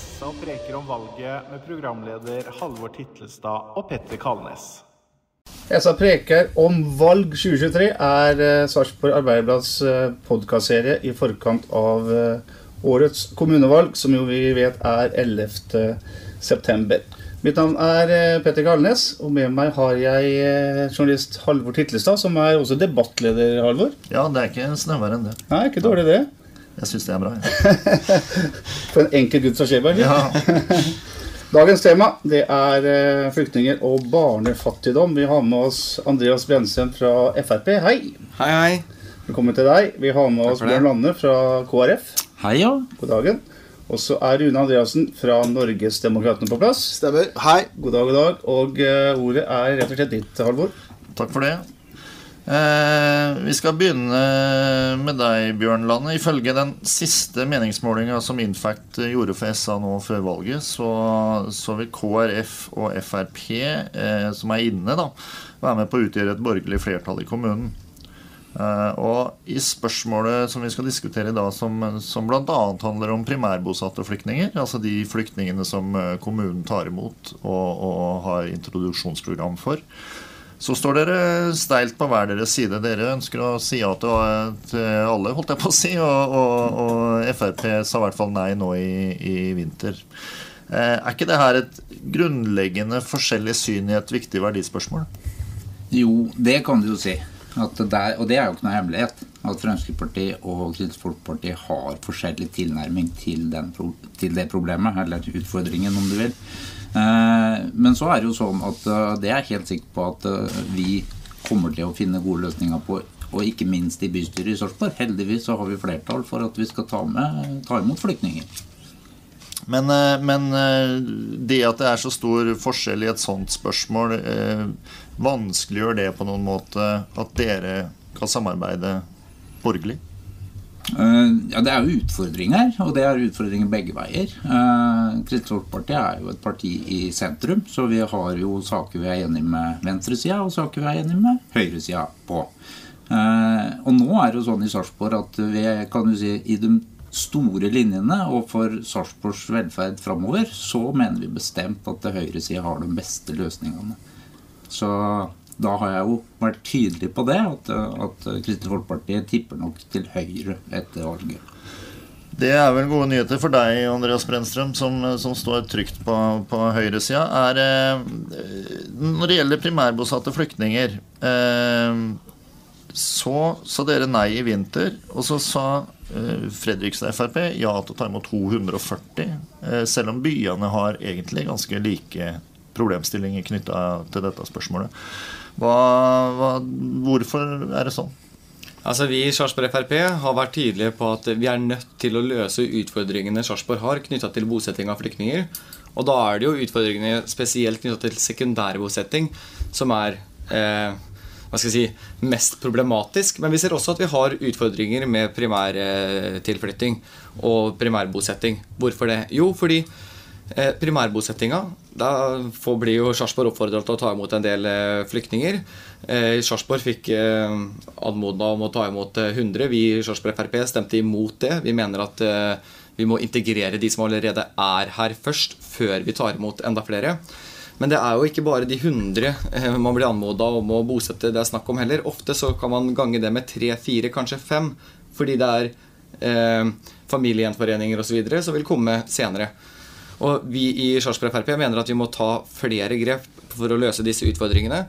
Messa og preker om valget med programleder Halvor Titlestad og Petter Kalnes. Essa preker om valg 2023 er eh, Sarpsborg Arbeiderblads eh, podkastserie i forkant av eh, årets kommunevalg, som jo vi vet er 11. september. Mitt navn er Petter Kalnes, og med meg har jeg journalist Halvor Titlestad, som er også debattleder, Halvor. Ja, det er ikke snauere enn det. Nei, ikke dårlig det. Jeg syns det er bra. Ja. For en enkel gutt som Skjeberg. Ja. Dagens tema det er eh, flyktninger og barnefattigdom. Vi har med oss Andreas Brensem fra Frp. Hei. Hei, hei. Velkommen til deg. Vi har med oss. Bjørn Lande fra KrF. Hei, ja. God dagen. Og så er Rune Andreassen fra Norgesdemokratene på plass. Stemmer. Hei. God dag, god dag. Og eh, ordet er rett og slett ditt, Halvor. Takk for det. Eh, vi skal begynne med deg, Bjørn Lande. Ifølge den siste meningsmålinga som Infact gjorde for SA nå før valget, så, så vil KrF og Frp, eh, som er inne, da, være med på å utgjøre et borgerlig flertall i kommunen. Eh, og i spørsmålet som vi skal diskutere i dag, som, som bl.a. handler om primærbosatte flyktninger, altså de flyktningene som kommunen tar imot og, og har introduksjonsprogram for, så står dere steilt på hver deres side. Dere ønsker å si ja til, alle, holdt jeg på å si, og, og, og Frp sa i hvert fall nei nå i, i vinter. Eh, er ikke det her et grunnleggende forskjellig syn i et viktig verdispørsmål? Jo, det kan du jo si. At det er, og det er jo ikke noe hemmelighet. At Fremskrittspartiet og Kristelig Folkeparti har forskjellig tilnærming til, den, til det problemet, eller utfordringen, om du vil. Eh, men så er det jo sånn at eh, det er jeg helt sikker på at eh, vi kommer til å finne gode løsninger på. Og ikke minst i bystyret i Sarpsborg. Heldigvis så har vi flertall for at vi skal ta, med, ta imot flyktninger. Men, men det at det er så stor forskjell i et sånt spørsmål, vanskeliggjør det på noen måte at dere kan samarbeide borgerlig? Eh, Ja, Det er jo utfordringer, og det er utfordringer begge veier. Eh, Kristelig Folkeparti er jo et parti i sentrum, så vi har jo saker vi er enige med venstresida, og saker vi er enige med høyresida på. Eh, Og nå er det jo sånn i Sarpsborg at vi kan jo si i de store linjene og for Sarpsborgs velferd framover, så mener vi bestemt at høyresida har de beste løsningene. Så da har jeg jo vært tydelig på det, at, at Kristelig Folkeparti tipper nok til høyre etter valget. Det er vel gode nyheter for deg, Andreas Brennstrøm, som, som står trygt på, på høyresida. Eh, når det gjelder primærbosatte flyktninger, eh, så sa dere nei i vinter, og så sa eh, Fredrikstad Frp ja til å ta imot 240, eh, selv om byene har egentlig ganske like problemstillinger knytta til dette spørsmålet. Hva, hva, hvorfor er det sånn? Altså Vi i Sarpsborg Frp har vært tydelige på at vi er nødt til å løse utfordringene Sarpsborg har knytta til bosetting av flyktninger. Og da er det jo utfordringene spesielt knytta til sekundærbosetting som er eh, hva skal jeg si, mest problematisk. Men vi ser også at vi har utfordringer med primærtilflytting og primærbosetting. Hvorfor det? Jo, fordi primærbosettinga Da blir jo Sarpsborg oppfordra til å ta imot en del eh, flyktninger. Eh, Sarpsborg fikk eh, anmoda om å ta imot eh, 100. Vi i Sarpsborg Frp stemte imot det. Vi mener at eh, vi må integrere de som allerede er her først, før vi tar imot enda flere. Men det er jo ikke bare de 100 eh, man blir anmoda om å bosette det er snakk om heller. Ofte så kan man gange det med tre, fire, kanskje fem, fordi det er eh, familiegjenforeninger osv. som vil komme senere. Og vi i Sarpsborg Frp mener at vi må ta flere grep for å løse disse utfordringene.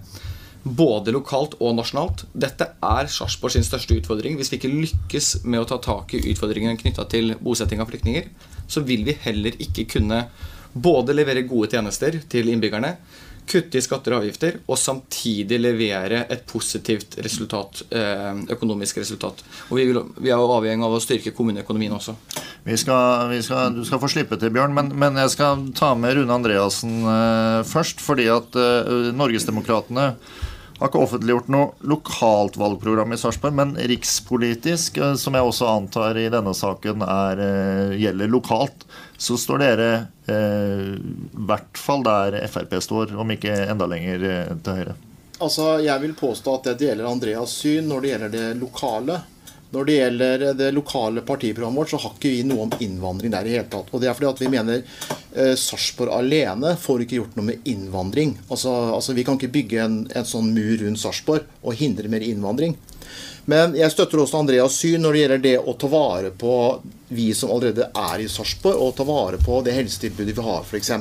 Både lokalt og nasjonalt. Dette er Sarpsborg sin største utfordring. Hvis vi ikke lykkes med å ta tak i utfordringene knytta til bosetting av flyktninger, så vil vi heller ikke kunne både levere gode tjenester til innbyggerne, kutte i skatter og avgifter, og samtidig levere et positivt resultat, eh, økonomisk resultat. Og vi, vil, vi er jo avhengig av å styrke kommuneøkonomien også. Vi skal, vi skal, du skal få slippe til, Bjørn, men, men jeg skal ta med Rune Andreassen uh, først. Fordi at uh, Norgesdemokratene har ikke offentliggjort noe lokalt valgprogram i Sarpsborg, men rikspolitisk, uh, som jeg også antar i denne saken er, gjelder lokalt, så står dere i hvert fall der Frp står, om ikke enda lenger til høyre. Altså, Jeg vil påstå at jeg deler Andreas syn når det gjelder det lokale. Når det gjelder det lokale partiprogrammet vårt, så har ikke vi noe om innvandring der i hele tatt. Og det er fordi at vi mener eh, Sarpsborg alene får ikke gjort noe med innvandring. Altså, altså Vi kan ikke bygge en, en sånn mur rundt Sarpsborg og hindre mer innvandring. Men jeg støtter også Andreas syn når det gjelder det å ta vare på vi som allerede er i Sarpsborg, og ta vare på det helsetilbudet vi har, f.eks.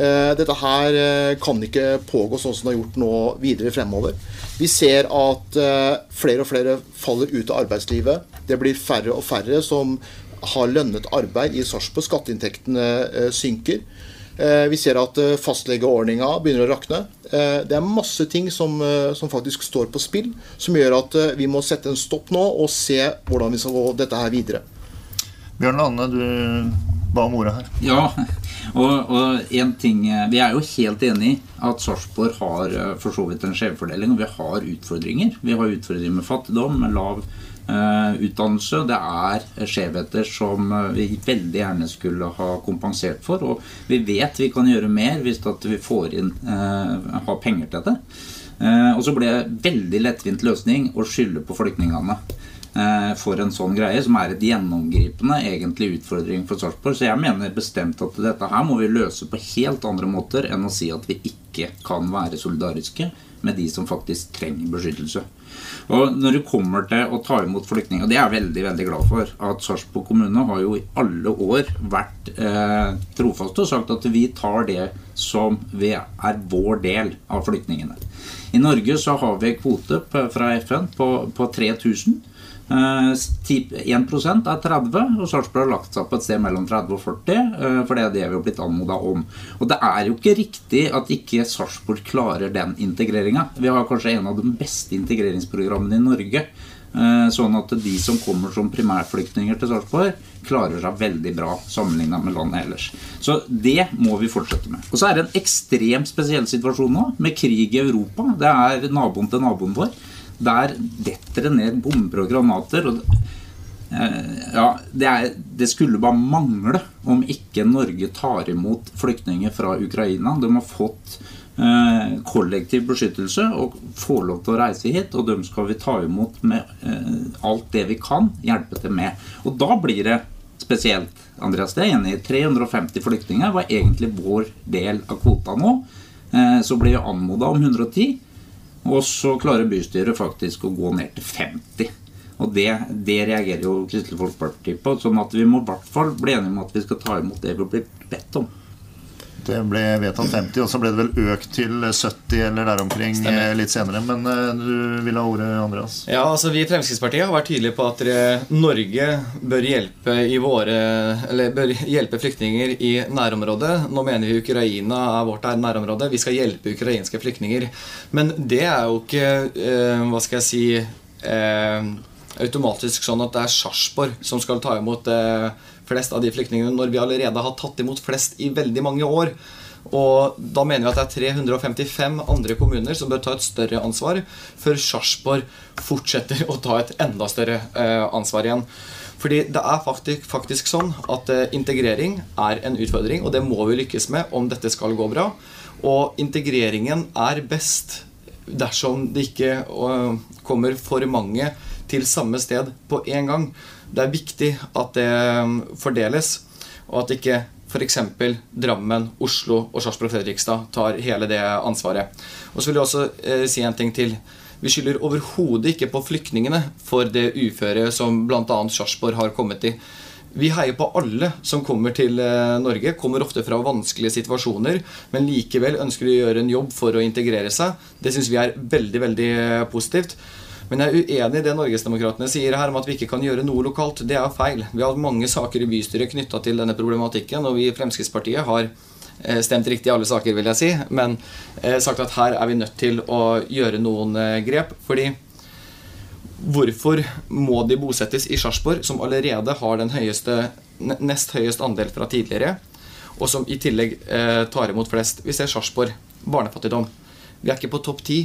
Eh, dette her eh, kan ikke pågå sånn som det har gjort nå videre fremover. Vi ser at eh, flere og flere faller ut av arbeidslivet. Det blir færre og færre som har lønnet arbeid i Sarpsborg. Skatteinntektene synker. Vi ser at fastlegeordninga begynner å rakne. Det er masse ting som, som, faktisk står på spill, som gjør at vi må sette en stopp nå og se hvordan vi skal gå dette her videre. Bjørn Lande, du ba om ordet her. Ja, og, og en ting Vi er jo helt enig i at Sarpsborg har eh, for så vidt en skjevfordeling, og vi har utfordringer. Vi har utfordringer med fattigdom, med lav uh, utdannelse. Det er skjevheter som eh, vi veldig gjerne skulle ha kompensert for. Og vi vet vi kan gjøre mer hvis vi får inn uh, har penger til det. Uh, og så ble det veldig lettvint løsning å skylde på flyktningene. Eh, for en sånn greie, som er et gjennomgripende egentlig utfordring for Sarpsborg. Så jeg mener bestemt at dette her må vi løse på helt andre måter enn å si at vi ikke kan være solidariske med de som faktisk trenger beskyttelse. Og når det kommer til å ta imot flyktninger, og det er jeg veldig veldig glad for, at Sarpsborg kommune har jo i alle år vært eh, trofaste og sagt at vi tar det som er vår del av flyktningene. I Norge så har vi kvote fra FN på, på 3000. 1 eh, er 30, og Sarpsborg har lagt seg på et sted mellom 30 og 40. Eh, for det er det vi har blitt anmoda om. Og det er jo ikke riktig at ikke Sarpsborg klarer den integreringa. Vi har kanskje en av de beste integreringsprogrammene i Norge. Eh, sånn at de som kommer som primærflyktninger til Sarpsborg, klarer seg veldig bra sammenligna med landet ellers. Så det må vi fortsette med. Og så er det en ekstremt spesiell situasjon nå, med krig i Europa. Det er naboen til naboen vår. Der detter det ned bomber og granater. Og, eh, ja, det, er, det, skulle bare mangle om ikke Norge tar imot flyktninger fra Ukraina. De har fått eh, kollektiv beskyttelse og får lov til å reise hit. Og dem skal vi ta imot med eh, alt det vi kan, hjelpe til med. Og da blir det spesielt. Andreas, det er enig i 350 flyktninger var egentlig vår del av kvota nå. Eh, så ble vi anmoda om 110. Og så klarer bystyret faktisk å gå ned til 50. Og det, det reagerer jo Kristelig Folkeparti på. sånn at vi må i hvert fall bli enige om at vi skal ta imot det vi blir bedt om. Det ble vedtatt 50, og så ble det vel økt til 70 eller der omkring. Eh, litt senere. Men uh, du vil ha ordet, Andreas? Ja, altså Vi i Fremskrittspartiet har vært tydelige på at Norge bør hjelpe, våre, bør hjelpe flyktninger i nærområdet. Nå mener vi Ukraina er vårt nærområde. Vi skal hjelpe ukrainske flyktninger. Men det er jo ikke uh, Hva skal jeg si automatisk sånn at det er Sarpsborg som skal ta imot eh, flest av de flyktningene, når vi allerede har tatt imot flest i veldig mange år. Og da mener vi at det er 355 andre kommuner som bør ta et større ansvar, før Sarpsborg fortsetter å ta et enda større eh, ansvar igjen. Fordi det er faktisk, faktisk sånn at eh, integrering er en utfordring, og det må vi lykkes med om dette skal gå bra. Og integreringen er best dersom det ikke kommer for mange til samme sted på en gang. Det er viktig at det um, fordeles, og at ikke f.eks. Drammen, Oslo og Sarpsborg Fredrikstad tar hele det ansvaret. Og så vil jeg også eh, si en ting til. Vi skylder overhodet ikke på flyktningene for det uføre som bl.a. Sarpsborg har kommet i. Vi heier på alle som kommer til eh, Norge. Kommer ofte fra vanskelige situasjoner, men likevel ønsker de å gjøre en jobb for å integrere seg. Det syns vi er veldig, veldig eh, positivt. Men jeg er uenig i det Norgesdemokratene sier her om at vi ikke kan gjøre noe lokalt. Det er feil. Vi har hatt mange saker i bystyret knytta til denne problematikken, og vi i Fremskrittspartiet har eh, stemt riktig i alle saker, vil jeg si, men eh, sagt at her er vi nødt til å gjøre noen eh, grep. fordi Hvorfor må de bosettes i Sarpsborg, som allerede har den høyeste, nest høyest andel fra tidligere, og som i tillegg tar imot flest? Vi ser Sarpsborg. Barnefattigdom. Vi er ikke på topp ti.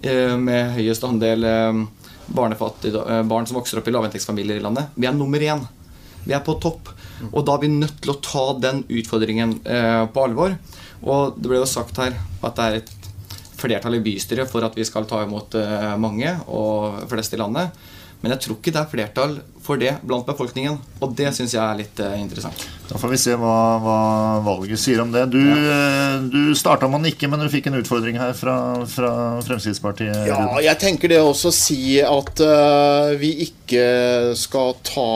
Eh, med høyest andel eh, eh, barn som vokser opp i lavinntektsfamilier i landet. Vi er nummer én. Vi er på topp. Og da er vi nødt til å ta den utfordringen på alvor. Og det ble jo sagt her at det er et flertall i bystyret for at vi skal ta imot mange, og flest i landet. Men jeg tror ikke det er flertall for det blant befolkningen. Og det syns jeg er litt eh, interessant. Da får vi se hva, hva valget sier om det. Du, ja. du starta med å nikke, men du fikk en utfordring her fra, fra Fremskrittspartiet. Ja, jeg tenker det også å si at uh, vi ikke skal ta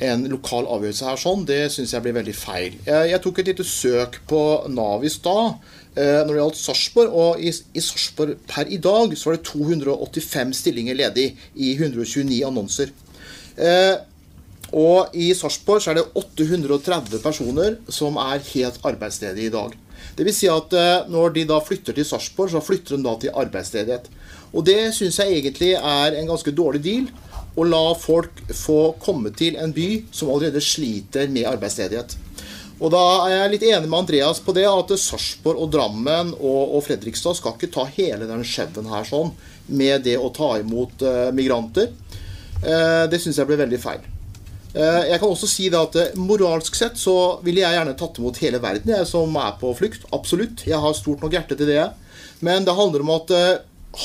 en lokal avgjørelse her sånn, det syns jeg blir veldig feil. Jeg, jeg tok et lite søk på Nav i stad eh, når det gjaldt Sarpsborg. Og i, i Sarpsborg per i dag så var det 285 stillinger ledig i 129 annonser. Eh, og i Sarpsborg så er det 830 personer som er helt arbeidsledige i dag. Vil si at eh, når de da flytter til Sarpsborg, så flytter de da til arbeidsledighet. Og det syns jeg egentlig er en ganske dårlig deal å la folk få komme til en by som allerede sliter med arbeidsledighet. Og Da er jeg litt enig med Andreas på det, at Sarpsborg og Drammen og, og, Fredrikstad skal ikke ta hele den skjeven her sånn med det å ta imot uh, migranter. Uh, det syns jeg ble veldig feil. Uh, jeg kan også si det at Moralsk sett så ville jeg gjerne tatt imot hele verden jeg som er på flukt. Absolutt. Jeg har stort nok hjerte til det. Men det handler om at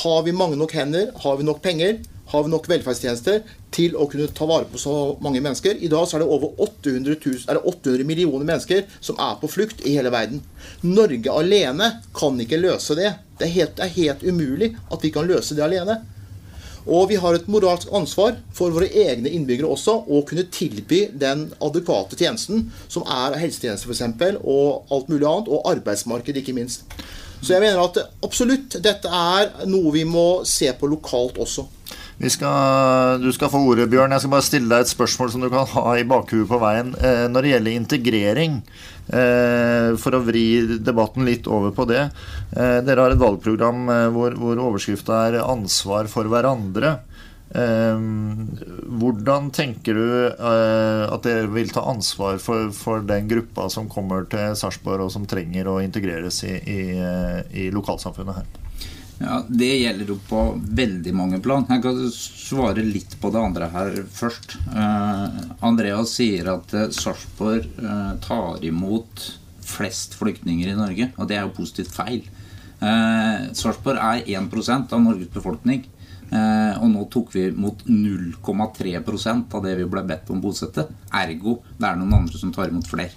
har vi mange nok hender, har vi nok penger, har vi nok velferdstjenester til å kunne ta vare på så mange mennesker. I dag så er det over 800, 000, er det 800 millioner mennesker som er på flukt i hele verden. Norge alene kan ikke løse det. Det er, helt, det er helt umulig at vi kan løse det alene. Og vi har et moralsk ansvar for våre egne innbyggere også å kunne tilby den adekvate tjenesten, som er helsetjeneste f.eks., og alt mulig annet, og arbeidsmarked ikke minst. Så jeg mener at absolutt, dette er noe vi må se på lokalt også. Skal, du skal få ordet, Bjørn. Jeg skal bare stille deg et spørsmål som du kan ha i bakhuet på veien. Eh, når det gjelder integrering, eh, for å vri debatten litt over på det. Eh, dere har et valgprogram hvor, hvor overskrifta er 'ansvar for hverandre'. Hvordan tenker du at dere vil ta ansvar for, for den gruppa som kommer til Sarpsborg, og som trenger å integreres i, i, i lokalsamfunnet her? Ja, Det gjelder jo på veldig mange plan. Jeg kan svare litt på det andre her først. Uh, Andreas sier at uh, Sarpsborg uh, tar imot flest flyktninger i Norge, og det er jo positivt feil. Uh, Sarpsborg er 1% av Norges befolkning. og nå tok vi mot 0,3% av det vi ble bedt om å bosette. Ergo det er noen andre som tar imot flere.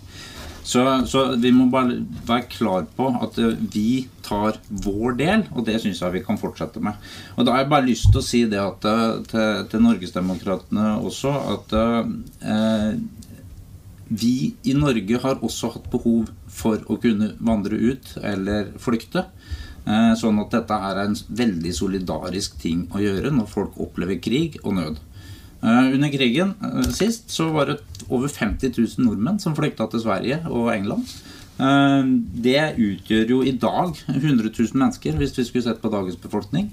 Så, så, vi må bare være klar på at eh, vi tar vår del, og det syns jeg vi kan fortsette med. Og Da har jeg bare lyst til å si det at, eh, til, til Norgesdemokratene også at eh, vi i Norge har også hatt behov for å kunne vandre ut eller flykte. Eh, sånn at dette er en veldig solidarisk ting å gjøre når folk opplever krig og nød. Eh, under krigen eh, sist så var det over 50 000 nordmenn som flykta til Sverige og England. Eh, det utgjør jo i dag 100 000 mennesker, hvis vi skulle sett på dagens befolkning.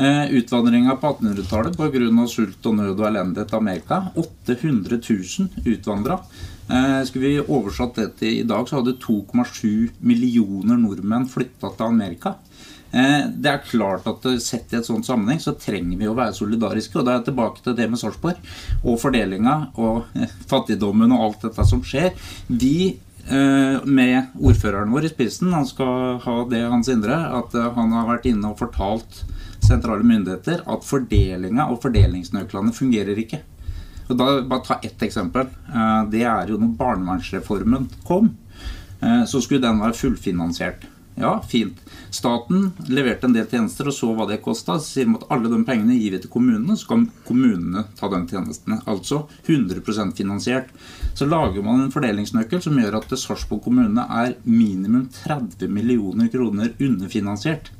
Utvandringa på 1800-tallet pga. sult og nød og elendighet til Amerika. 800 000 utvandra. Skulle vi oversatt det til i dag, så hadde 2,7 millioner nordmenn flytta til Amerika. Eh, det er klart at eh, Sett i et sånt sammenheng så trenger vi å være solidariske. og Da er jeg tilbake til det med Sarpsborg og fordelinga og eh, fattigdommen og alt dette som skjer. Vi med ordføreren vår i spissen, han skal ha det hans indre, at han har vært inne og fortalt sentrale myndigheter at fordelinga og fordelingsnøklene fungerer ikke. Og da, bare ta ett eksempel. Det er jo når barnevernsreformen kom, så skulle den være fullfinansiert. Ja, fint. Staten leverte en del tjenester og så hva det kosta. Så sier de at alle de pengene gir vi til kommunene, så kan kommunene ta de tjenestene. Altså 100% finansiert. Så lager man en fordelingsnøkkel som gjør at Sarpsborg kommune er minimum 30 millioner kroner underfinansiert.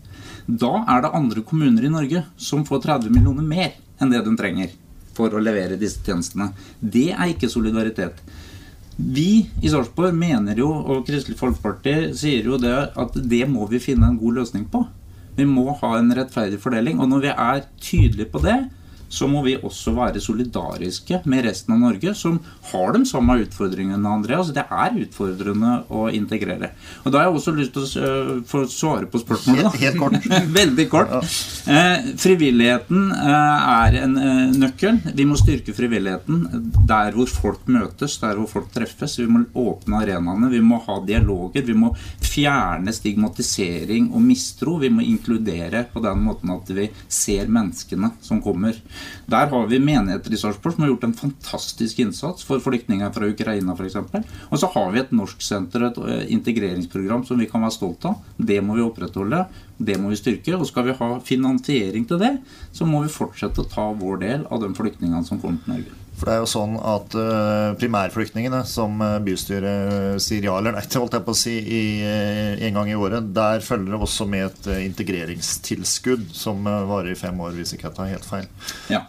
Da er det andre kommuner i Norge som får 30 millioner mer enn det de trenger for å levere disse tjenestene. Det er ikke solidaritet. Vi i Sarpsborg mener jo, og Kristelig Folkeparti sier jo det, at det må vi finne en god løsning på. Vi må ha en rettferdig fordeling. Og når vi er tydelige på det, så må vi også være solidariske med resten av Norge, som har de samme utfordringene. Andreas. Det er utfordrende å integrere. Og Da har jeg også lyst til å uh, få svare på spørsmålet. Helt, helt kort. Veldig kort. Ja. Uh, frivilligheten uh, er en nøkkel. Vi må styrke frivilligheten der hvor folk møtes, der hvor folk treffes. Vi må åpne arenaene, vi må ha dialoger. Vi må fjerne stigmatisering og mistro. Vi må inkludere på den måten at vi ser menneskene som kommer. Der har vi menigheter i Sarpsborg som har gjort en fantastisk innsats for flyktninger fra Ukraina f.eks. Og så har vi et norsksenter, et eh, integreringsprogram som vi kan være stolt av. Det må vi opprettholde. Det må vi styrke. Og skal vi ha finansiering til det, så må vi fortsette å ta vår del av de flyktningene som kommer til Norge. For det er jo sånn at uh, primærflyktningene, som eh, bystyret sier ja eller nei til, holdt jeg på å si, i, uh, en gang i året, der følger det også med et integreringstilskudd som varer i fem år, hvis ikke jeg tar helt feil. Ja.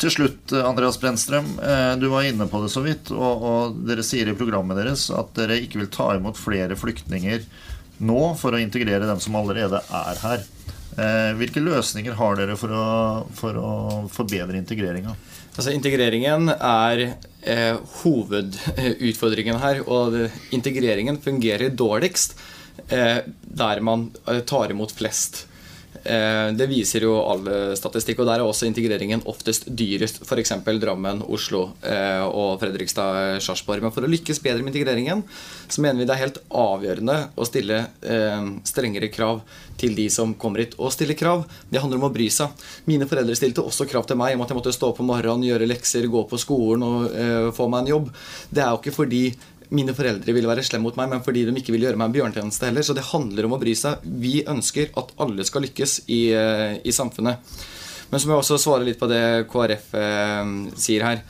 til slutt, Andreas Brennstrøm, du var inne på det så vidt, og, og dere sier i programmet deres at dere ikke vil ta imot flere flyktninger nå for å integrere dem som allerede er her. Eh, hvilke løsninger har dere for å, for å forbedre integreringa? Altså, integreringen er eh, hovedutfordringen her. Og integreringen fungerer dårligst eh, der man eh, tar imot flest. Eh, det viser jo all statistikk, og der er også integreringen oftest dyrest. F.eks. Drammen, Oslo eh, og Fredrikstad, Sarpsborg. Men for å lykkes bedre med integreringen, så mener vi det er helt avgjørende å stille eh, strengere krav til de som kommer hit. Og stille krav, det handler om å bry seg. Mine foreldre stilte også krav til meg om at jeg måtte stå opp om morgenen, gjøre lekser, gå på skolen og få meg en jobb. Det er jo ikke fordi mine foreldre ville være slemme mot meg, men fordi de ikke ville gjøre meg en bjørntjeneste heller. Så det handler om å bry seg. Vi ønsker at alle skal lykkes i, eh, i samfunnet. Men så må jeg også svare litt på det KrF eh, sier her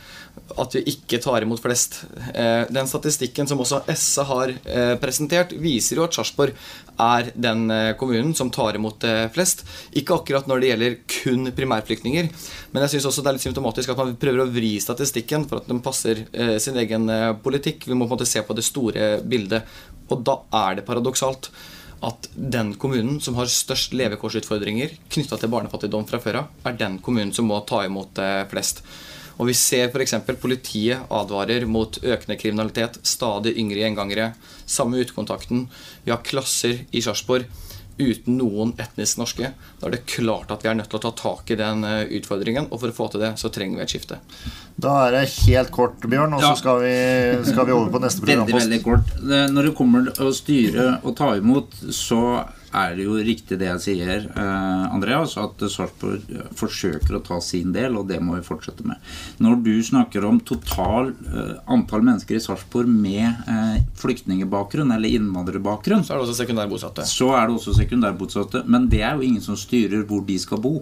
at vi ikke tar imot flest. Eh, den statistikken som også SA har eh, presentert, viser jo at Sarpsborg er den eh, kommunen som tar imot flest. Ikke akkurat når det gjelder kun primærflyktninger, men jeg syns også det er litt symptomatisk at man prøver å vri statistikken for at den passer sin egen politikk. Vi må på en måte se på det store bildet. Og da er det paradoksalt at den kommunen som har størst levekårsutfordringer knytta til barnefattigdom fra før av, er den kommunen som må ta imot flest. Og vi ser f.eks. politiet advarer mot økende kriminalitet. Stadig yngre gjengangere. Samme utekontakten. Vi har klasser i Sarpsborg uten noen etnisk norske. Da er det klart at vi er nødt til å ta tak i den eh, utfordringen. Og for å få til det, så trenger vi et skifte. Da er det helt kort, Bjørn, og så skal, vi, skal vi over på neste programpost. Veldig, veldig kort. Når det kommer til å styre og ta imot, så er det jo riktig det jeg sier, eh, Andreas, at Sarpsborg forsøker å ta sin del, og det må vi fortsette med. Når du snakker om total eh, antall mennesker i Sarpsborg med eh, flyktningbakgrunn eller innvandrerbakgrunn, så er det også sekundærbosatte. Så er det også sekundærbosatte, men det er jo ingen som styrer hvor de skal bo.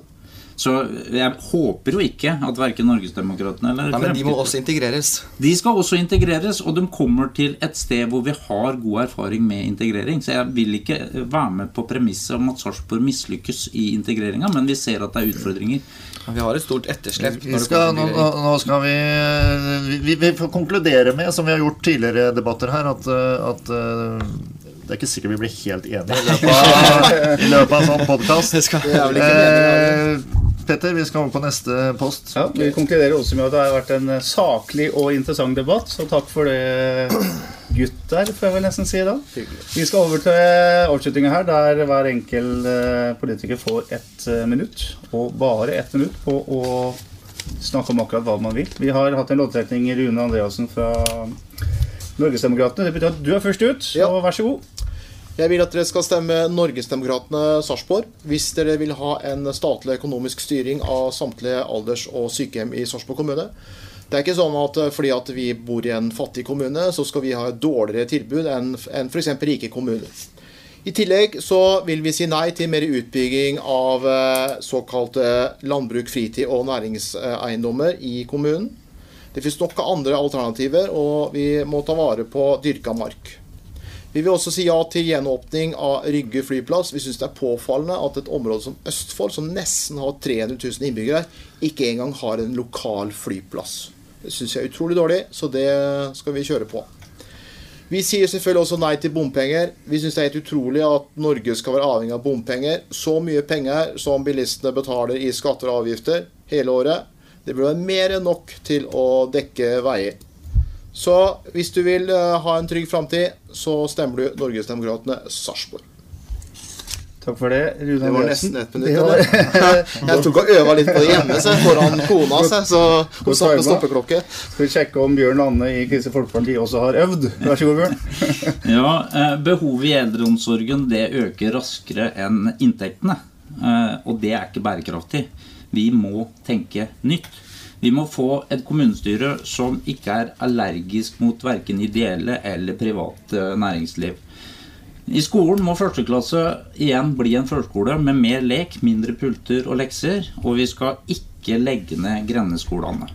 Så jeg håper jo ikke at verken Norgesdemokratene eller Nei, Men de må også integreres. De skal også integreres, og de kommer til et sted hvor vi har god erfaring med integrering. Så jeg vil ikke være med på premisset om at Sarpsborg mislykkes i integreringa, men vi ser at det er utfordringer. Vi har et stort etterslep. Vi skal, nå, nå, skal vi, vi, vi får konkludere med, som vi har gjort tidligere debatter her, at, at det er ikke sikkert vi blir helt enige i løpet av, i løpet av sånn podkast. Petter, vi skal over på neste post. Ja, Vi konkluderer også med at det har vært en eh, saklig og interessant debatt. Så takk for det, gutter, får jeg vel nesten si da. Vi skal over til avslutninga her, der hver enkel eh, politiker får ett eh, minutt. Og bare ett minutt på å snakke om akkurat hva man vil. Vi har hatt en loddtrekning i Rune Andreassen fra Norgesdemokratene. Det betyr at du er først ut, så ja. vær så god. Jeg vil at dere skal stemme Norgesdemokratene Sarpsborg hvis dere vil ha en statlig økonomisk styring av samtlige alders- og sykehjem i Sarpsborg kommune. Det er ikke sånn at eh, fordi at vi bor i en fattig kommune, så skal vi ha et dårligere tilbud enn f.eks. rike kommuner. I tillegg så vil vi si nei til mer utbygging av eh, såkalte landbruk, fritid og næringseiendommer i kommunen. Det finnes nok andre alternativer, og vi må ta vare på dyrka mark. Vi vil også si ja til gjenåpning av Rygge flyplass. Vi syns det er påfallende at et område som Østfold, som nesten har 300 000 innbyggere, ikke engang har en lokal flyplass. Det syns jeg er utrolig dårlig, så det skal vi kjøre på. Vi sier selvfølgelig også nei til bompenger. Vi syns det er helt utrolig at Norge skal være avhengig av bompenger. Så mye penger som bilistene betaler i skatter og avgifter hele året. Det burde være mer enn nok til å dekke veier. Så hvis du vil uh, ha en trygg framtid, så stemmer du Norgesdemokratene Sarpsborg. Takk for det, Rune Det var nesten ett minutt. jeg tok og øva litt på det hjemme så foran kona, så hun satt med stoppeklokke. Skal vi sjekke om Bjørn Anne i Kristelig Folkeparti også har øvd? Vær så god, Bjørn. ja, eh, Behovet i eldreomsorgen det øker raskere enn inntektene. Eh, og det er ikke bærekraftig. Vi må tenke nytt. Vi må få et kommunestyre som ikke er allergisk mot verken ideelle eller private næringsliv. I skolen må førsteklasse igjen bli en førskole med mer lek, mindre pulter og lekser, og vi skal ikke legge ned grendeskolene.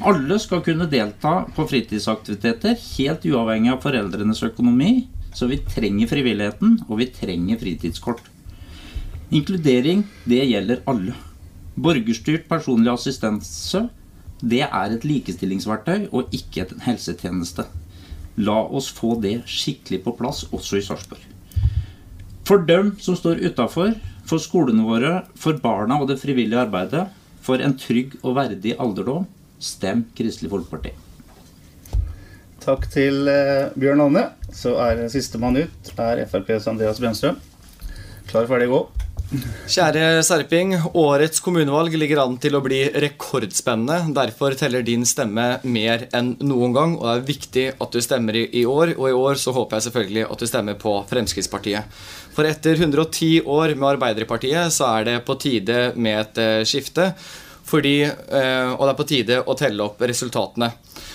Alle skal kunne delta på fritidsaktiviteter, helt uavhengig av foreldrenes økonomi, så vi trenger frivilligheten, og vi trenger fritidskort. Inkludering, det gjelder alle. Borgerstyrt personlig assistanse, det er et likestillingsverktøy og ikke en helsetjeneste. La oss få det skikkelig på plass også i Sarpsborg. For dem som står utafor, for skolene våre, for barna og det frivillige arbeidet, for en trygg og verdig alderdom, stem Kristelig Folkeparti. Takk til eh, Bjørn Anne. Så er sistemann ut er FrPs Andreas Bjørnstrøm. Klar, ferdig, gå. Kjære Serping. Årets kommunevalg ligger an til å bli rekordspennende. Derfor teller din stemme mer enn noen gang, og det er viktig at du stemmer i, år. Og i år så håper jeg selvfølgelig at du stemmer på Fremskrittspartiet. For etter 110 år med Arbeiderpartiet så er det på tide med et eh, skifte. Fordi, eh, og det er på tide å telle opp resultatene.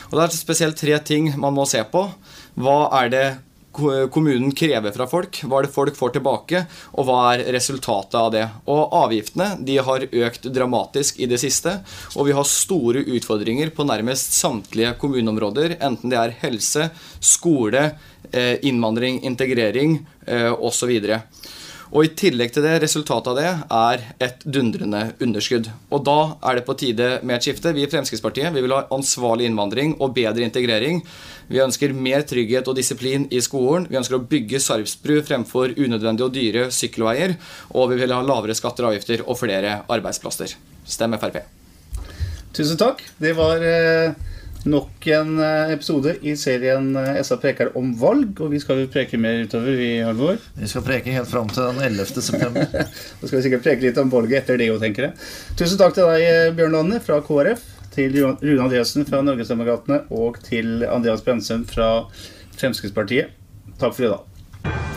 Og Det er spesielt tre ting man må se på. Hva er det kommunen krever fra folk? Hva er det folk får tilbake? Og hva er resultatet av det? Og Avgiftene de har økt dramatisk i det siste. Og vi har store utfordringer på nærmest samtlige kommuneområder. Enten det er helse, skole, eh, innvandring, integrering eh, osv. Og i tillegg til det, resultatet av det er et dundrende underskudd. Og da er det på tide med et skifte. Vi i Fremskrittspartiet vi vil ha ansvarlig innvandring og bedre integrering. Vi ønsker mer trygghet og disiplin i skolen. Vi ønsker å bygge Sarpsbru fremfor unødvendige og dyre sykkelveier. Og vi vil ha lavere skatter og avgifter og flere arbeidsplasser. Stem Frp. Tusen takk. Det var eh, nok en eh, episode i serien eh, SA preker om valg. Og vi skal jo preke mer utover, vi, Halvor. Vi skal preke helt fram til den 11. september. Da skal vi sikkert preke litt om valget etter det òg, tenker jeg. Tusen takk til deg, eh, Bjørn Lanne fra KrF. Til Rune Andreassen fra Norgesdemokratene og til Andreas Brensum fra Fremskrittspartiet. Takk for i dag.